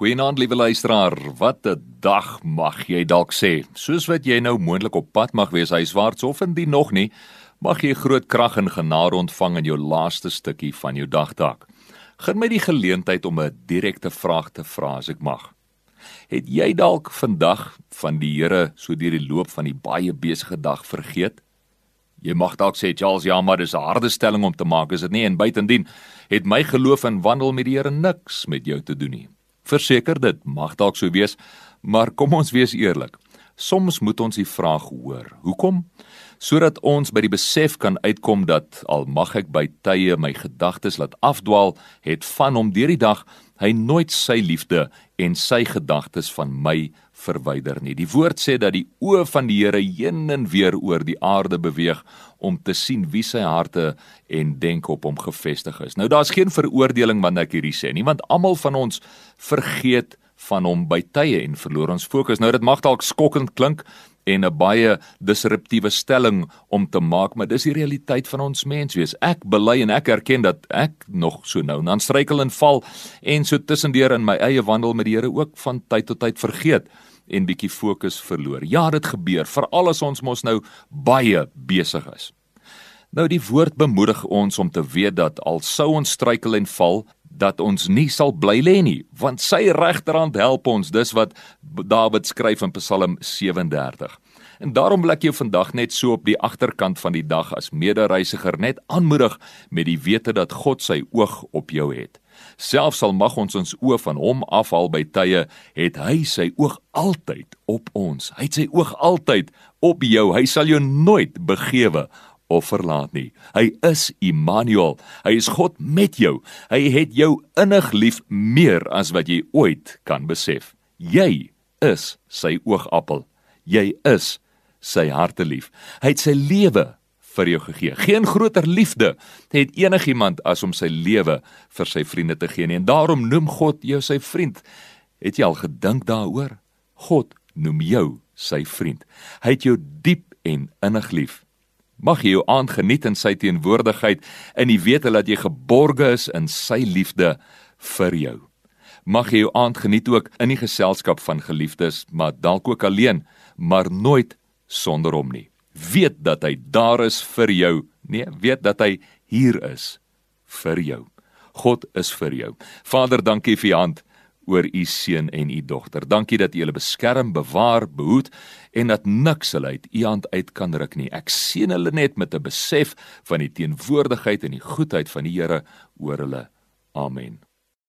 Goeienaand liewe luisteraar. Wat 'n dag mag jy dalk sê. Soos wat jy nou moontlik op pad mag wees huiswaarts of indien nog nie, mag jy groot krag en genade ontvang in jou laaste stukkie van jou dagtaak. Gen my die geleentheid om 'n direkte vraag te vra as ek mag. Het jy dalk vandag van die Here so deur die loop van die baie besige dag vergeet? Jy mag dalk sê Charles, ja, maar dis 'n harde stelling om te maak, is dit nie? En buitendien het my geloof en wandel met die Here niks met jou te doen nie. Verseker dit mag dalk so wees, maar kom ons wees eerlik. Soms moet ons die vraag hoor. Hoekom? Sodat ons by die besef kan uitkom dat al mag ek by tye my gedagtes laat afdwaal, het van hom deur die dag hy nooit sy liefde en sy gedagtes van my verwyder nie. Die woord sê dat die oë van die Here heen en weer oor die aarde beweeg om te sien wie sy harte en denke op hom gefestig is. Nou daar's geen veroordeling wanneer ek hierdie sê nie, want almal van ons vergeet van hom by tye en verloor ons fokus. Nou dit mag dalk skokkend klink en 'n baie disruptiewe stelling om te maak, maar dis die realiteit van ons menswees. Ek bely en ek erken dat ek nog so nou dan struikel en val en so tussendeur in my eie wandel met die Here ook van tyd tot tyd vergeet en bietjie fokus verloor. Ja, dit gebeur, veral as ons mos nou baie besig is. Nou die woord bemoedig ons om te weet dat al sou ons struikel en val, dat ons nie sal bly lê nie, want sy regterhand help ons. Dis wat Dawid skryf in Psalm 37. En daarom wil ek jou vandag net so op die agterkant van die dag as medereisiger net aanmoedig met die wete dat God sy oog op jou het. Selfs al mag ons ons oë van hom afhaal by tye, het hy sy oog altyd op ons. Hy het sy oog altyd op jou. Hy sal jou nooit begewe of verlaat nie. Hy is Immanuel. Hy is God met jou. Hy het jou innig lief meer as wat jy ooit kan besef. Jy is sy oogappel. Jy is sy hartelief. Hy het sy lewe vir jou gegee. Geen groter liefde het enigiemand as om sy lewe vir sy vriende te gee nie. En daarom noem God jou sy vriend. Het jy al gedink daaroor? God noem jou sy vriend. Hy het jou diep en innig lief. Mag jy jou aand geniet in sy teenwoordigheid en die wete dat jy geborge is in sy liefde vir jou. Mag jy jou aand geniet ook in die geselskap van geliefdes, maar dalk ook alleen, maar nooit sonder hom nie weet dat hy daar is vir jou. Nee, weet dat hy hier is vir jou. God is vir jou. Vader, dankie vir u hand oor u seun en u dogter. Dankie dat u hulle beskerm, bewaar, behoed en dat niks hulle uit u hand uit kan ruk nie. Ek seën hulle net met 'n besef van die teenwoordigheid en die goedheid van die Here oor hulle. Amen.